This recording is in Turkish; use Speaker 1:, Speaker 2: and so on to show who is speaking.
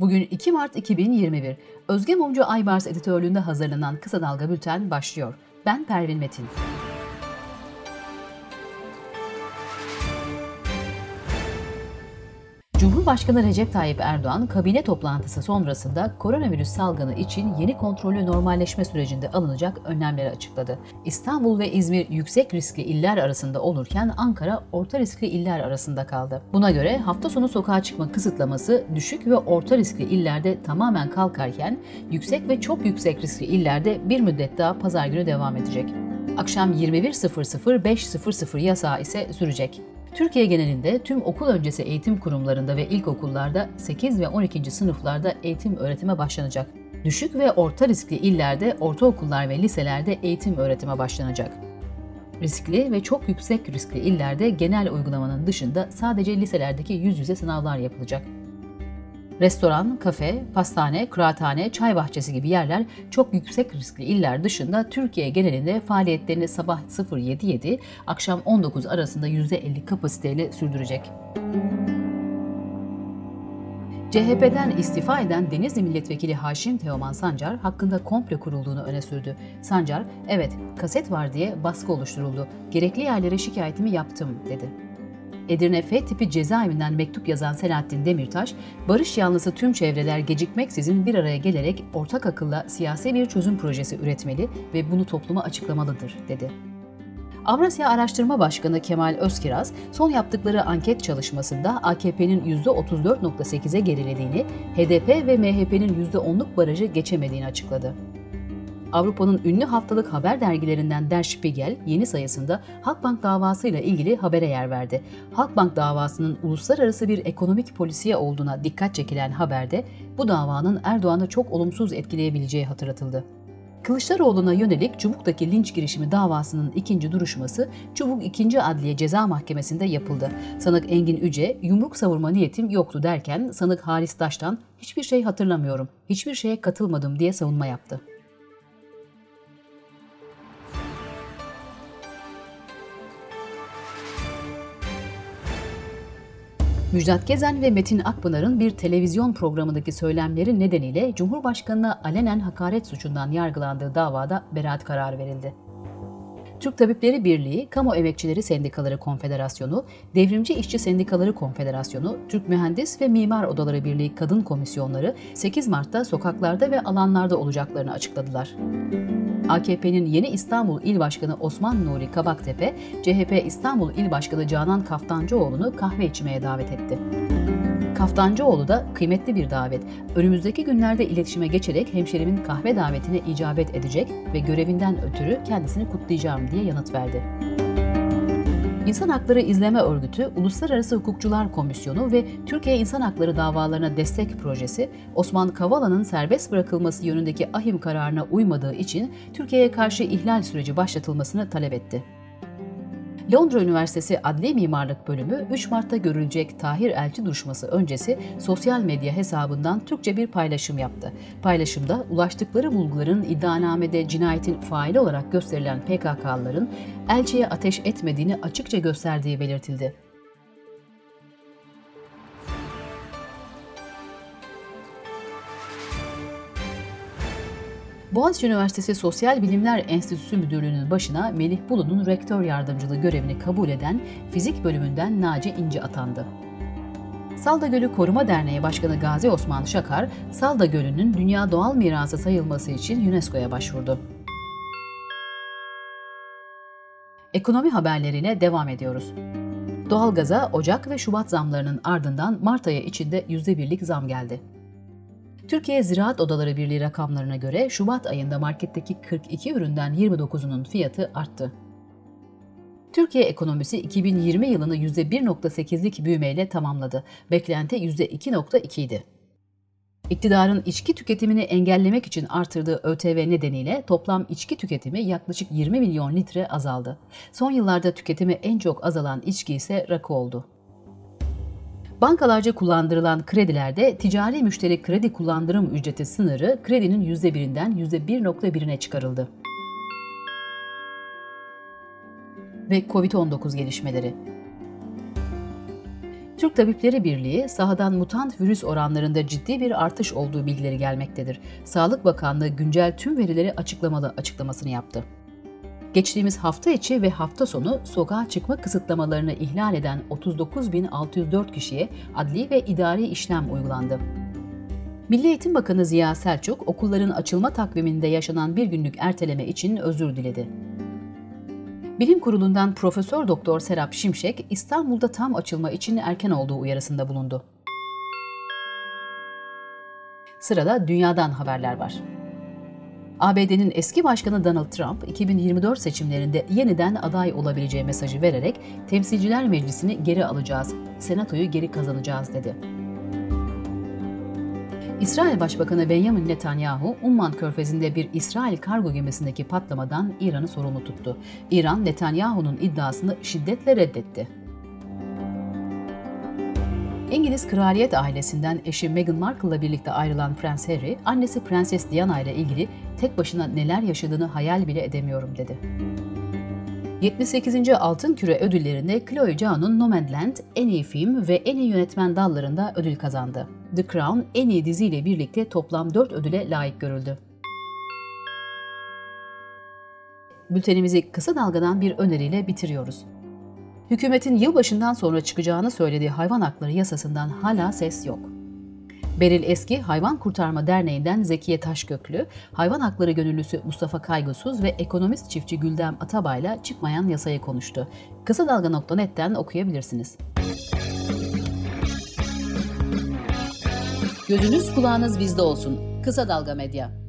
Speaker 1: Bugün 2 Mart 2021. Özge Mumcu Aybars editörlüğünde hazırlanan Kısa Dalga Bülten başlıyor. Ben Pervin Metin. Cumhurbaşkanı Recep Tayyip Erdoğan kabine toplantısı sonrasında koronavirüs salgını için yeni kontrollü normalleşme sürecinde alınacak önlemleri açıkladı. İstanbul ve İzmir yüksek riskli iller arasında olurken Ankara orta riskli iller arasında kaldı. Buna göre hafta sonu sokağa çıkma kısıtlaması düşük ve orta riskli illerde tamamen kalkarken yüksek ve çok yüksek riskli illerde bir müddet daha pazar günü devam edecek. Akşam 21.00-5.00 yasağı ise sürecek. Türkiye genelinde tüm okul öncesi eğitim kurumlarında ve ilkokullarda 8 ve 12. sınıflarda eğitim öğretime başlanacak. Düşük ve orta riskli illerde ortaokullar ve liselerde eğitim öğretime başlanacak. Riskli ve çok yüksek riskli illerde genel uygulamanın dışında sadece liselerdeki yüz yüze sınavlar yapılacak. Restoran, kafe, pastane, kıraathane, çay bahçesi gibi yerler çok yüksek riskli iller dışında Türkiye genelinde faaliyetlerini sabah 0.77, akşam 19 arasında %50 kapasiteyle sürdürecek. CHP'den istifa eden Denizli Milletvekili Haşim Teoman Sancar hakkında komple kurulduğunu öne sürdü. Sancar, evet kaset var diye baskı oluşturuldu, gerekli yerlere şikayetimi yaptım dedi. Edirne F tipi cezaevinden mektup yazan Selahattin Demirtaş, barış yanlısı tüm çevreler gecikmeksizin bir araya gelerek ortak akılla siyasi bir çözüm projesi üretmeli ve bunu topluma açıklamalıdır, dedi. Avrasya Araştırma Başkanı Kemal Özkiraz, son yaptıkları anket çalışmasında AKP'nin %34.8'e gerilediğini, HDP ve MHP'nin %10'luk barajı geçemediğini açıkladı. Avrupa'nın ünlü haftalık haber dergilerinden Der Spiegel yeni sayısında Halkbank davasıyla ilgili habere yer verdi. Halkbank davasının uluslararası bir ekonomik polisiye olduğuna dikkat çekilen haberde bu davanın Erdoğan'ı çok olumsuz etkileyebileceği hatırlatıldı. Kılıçdaroğlu'na yönelik Çubuk'taki linç girişimi davasının ikinci duruşması Çubuk 2. Adliye Ceza Mahkemesi'nde yapıldı. Sanık Engin Üce, yumruk savurma niyetim yoktu derken sanık Halis Taş'tan hiçbir şey hatırlamıyorum, hiçbir şeye katılmadım diye savunma yaptı. Müjdat Gezen ve Metin Akpınar'ın bir televizyon programındaki söylemleri nedeniyle Cumhurbaşkanı'na alenen hakaret suçundan yargılandığı davada beraat kararı verildi. Türk Tabipleri Birliği, Kamu Emekçileri Sendikaları Konfederasyonu, Devrimci İşçi Sendikaları Konfederasyonu, Türk Mühendis ve Mimar Odaları Birliği Kadın Komisyonları 8 Mart'ta sokaklarda ve alanlarda olacaklarını açıkladılar. AKP'nin yeni İstanbul İl Başkanı Osman Nuri Kabaktepe, CHP İstanbul İl Başkanı Canan Kaftancıoğlu'nu kahve içmeye davet etti. Kaftancıoğlu da kıymetli bir davet. Önümüzdeki günlerde iletişime geçerek hemşerimin kahve davetine icabet edecek ve görevinden ötürü kendisini kutlayacağım diye yanıt verdi. İnsan Hakları İzleme Örgütü, Uluslararası Hukukçular Komisyonu ve Türkiye İnsan Hakları Davalarına Destek Projesi, Osman Kavala'nın serbest bırakılması yönündeki ahim kararına uymadığı için Türkiye'ye karşı ihlal süreci başlatılmasını talep etti. Londra Üniversitesi Adli Mimarlık Bölümü 3 Mart'ta görülecek Tahir Elçi duruşması öncesi sosyal medya hesabından Türkçe bir paylaşım yaptı. Paylaşımda ulaştıkları bulguların iddianamede cinayetin faili olarak gösterilen PKK'lıların elçiye ateş etmediğini açıkça gösterdiği belirtildi. Boğaziçi Üniversitesi Sosyal Bilimler Enstitüsü Müdürlüğü'nün başına Melih Bulu'nun rektör yardımcılığı görevini kabul eden fizik bölümünden Naci İnci atandı. Salda Gölü Koruma Derneği Başkanı Gazi Osman Şakar, Salda Gölü'nün Dünya Doğal Mirası sayılması için UNESCO'ya başvurdu. Ekonomi haberlerine devam ediyoruz. Doğalgaza Ocak ve Şubat zamlarının ardından Mart ayı içinde %1'lik zam geldi. Türkiye Ziraat Odaları Birliği rakamlarına göre Şubat ayında marketteki 42 üründen 29'unun fiyatı arttı. Türkiye ekonomisi 2020 yılını %1.8'lik büyümeyle tamamladı. Beklenti %2.2 idi. İktidarın içki tüketimini engellemek için artırdığı ÖTV nedeniyle toplam içki tüketimi yaklaşık 20 milyon litre azaldı. Son yıllarda tüketimi en çok azalan içki ise rakı oldu. Bankalarca kullandırılan kredilerde ticari müşteri kredi kullandırım ücreti sınırı kredinin %1'inden %1.1'ine çıkarıldı. Ve Covid-19 gelişmeleri. Türk Tabipleri Birliği sahadan mutant virüs oranlarında ciddi bir artış olduğu bilgileri gelmektedir. Sağlık Bakanlığı güncel tüm verileri açıklamalı açıklamasını yaptı. Geçtiğimiz hafta içi ve hafta sonu sokağa çıkma kısıtlamalarını ihlal eden 39.604 kişiye adli ve idari işlem uygulandı. Milli Eğitim Bakanı Ziya Selçuk, okulların açılma takviminde yaşanan bir günlük erteleme için özür diledi. Bilim Kurulu'ndan Profesör Doktor Serap Şimşek, İstanbul'da tam açılma için erken olduğu uyarısında bulundu. Sırada dünyadan haberler var. ABD'nin eski başkanı Donald Trump, 2024 seçimlerinde yeniden aday olabileceği mesajı vererek Temsilciler Meclisi'ni geri alacağız, Senatoyu geri kazanacağız dedi. İsrail Başbakanı Benjamin Netanyahu, Umman Körfezi'nde bir İsrail kargo gemisindeki patlamadan İran'ı sorumlu tuttu. İran, Netanyahu'nun iddiasını şiddetle reddetti. İngiliz kraliyet ailesinden eşi Meghan Markle'la birlikte ayrılan Prens Harry, annesi Prenses Diana ile ilgili tek başına neler yaşadığını hayal bile edemiyorum dedi. 78. Altın Küre ödüllerinde Chloe Zhao'nun Nomadland en iyi film ve en iyi yönetmen dallarında ödül kazandı. The Crown en iyi diziyle birlikte toplam 4 ödüle layık görüldü. Bültenimizi kısa dalgadan bir öneriyle bitiriyoruz. Hükümetin yılbaşından sonra çıkacağını söylediği hayvan hakları yasasından hala ses yok. Beril Eski Hayvan Kurtarma Derneği'nden Zekiye Taşköklü, hayvan hakları gönüllüsü Mustafa Kaygısız ve ekonomist çiftçi Güldem Atabay'la çıkmayan yasayı konuştu. Kısa Dalga.net'ten okuyabilirsiniz. Gözünüz kulağınız bizde olsun. Kısa Dalga Medya.